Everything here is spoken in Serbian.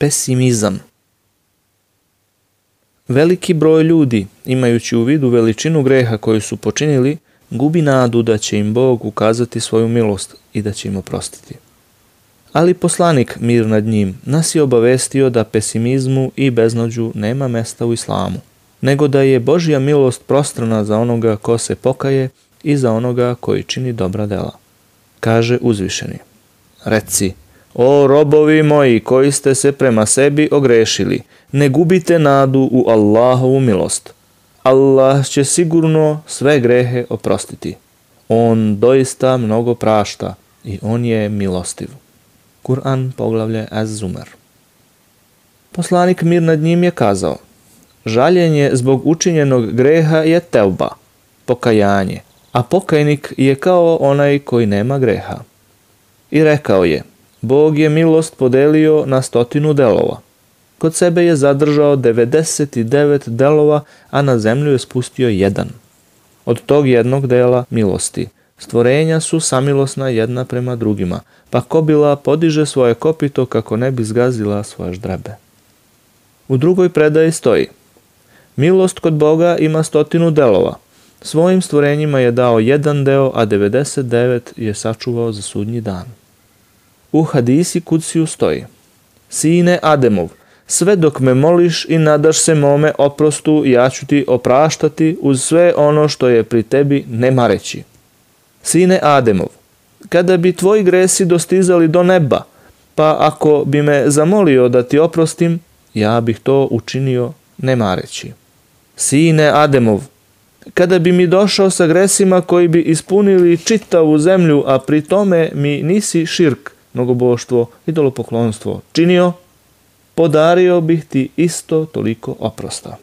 Pesimizam Veliki broj ljudi, imajući u vidu veličinu greha koju su počinili, gubi nadu da će im Bog ukazati svoju milost i da će im oprostiti. Ali poslanik, mir nad njim, nas je obavestio da pesimizmu i beznađu nema mesta u islamu, nego da je Božja milost prostrana za onoga ko se pokaje i za onoga koji čini dobra dela. Kaže uzvišeni. Reci, o robovi moji koji ste se prema sebi ogrešili, ne gubite nadu u Allahovu milost. Allah će sigurno sve grehe oprostiti. On doista mnogo prašta i on je milostiv. Kur'an poglavlje Az-Zumar. Poslanik mir nad njim je kazao Žaljenje zbog učinjenog greha je teuba, pokajanje, a pokajnik je kao onaj koji nema greha. I rekao je, Bog je milost podelio na stotinu delova. Kod sebe je zadržao 99 delova, a na zemlju je spustio jedan. Od tog jednog dela milosti – Stvorenja su samilosna jedna prema drugima, pa kobila podiže svoje kopito kako ne bi zgazila svoje ždrebe. U drugoj predaji stoji Milost kod Boga ima stotinu delova. Svojim stvorenjima je dao jedan deo, a 99 je sačuvao za sudnji dan. U hadisi kuciju stoji Sine Ademov, sve dok me moliš i nadaš se mome oprostu, ja ću ti opraštati uz sve ono što je pri tebi nemareći. Sine Ademov, kada bi tvoji gresi dostizali do neba, pa ako bi me zamolio da ti oprostim, ja bih to učinio nemareći. Sine Ademov, kada bi mi došao sa gresima koji bi ispunili čitavu zemlju, a pri tome mi nisi širk, mnogoboštvo, idolopoklonstvo činio, podario bih ti isto toliko oprosta.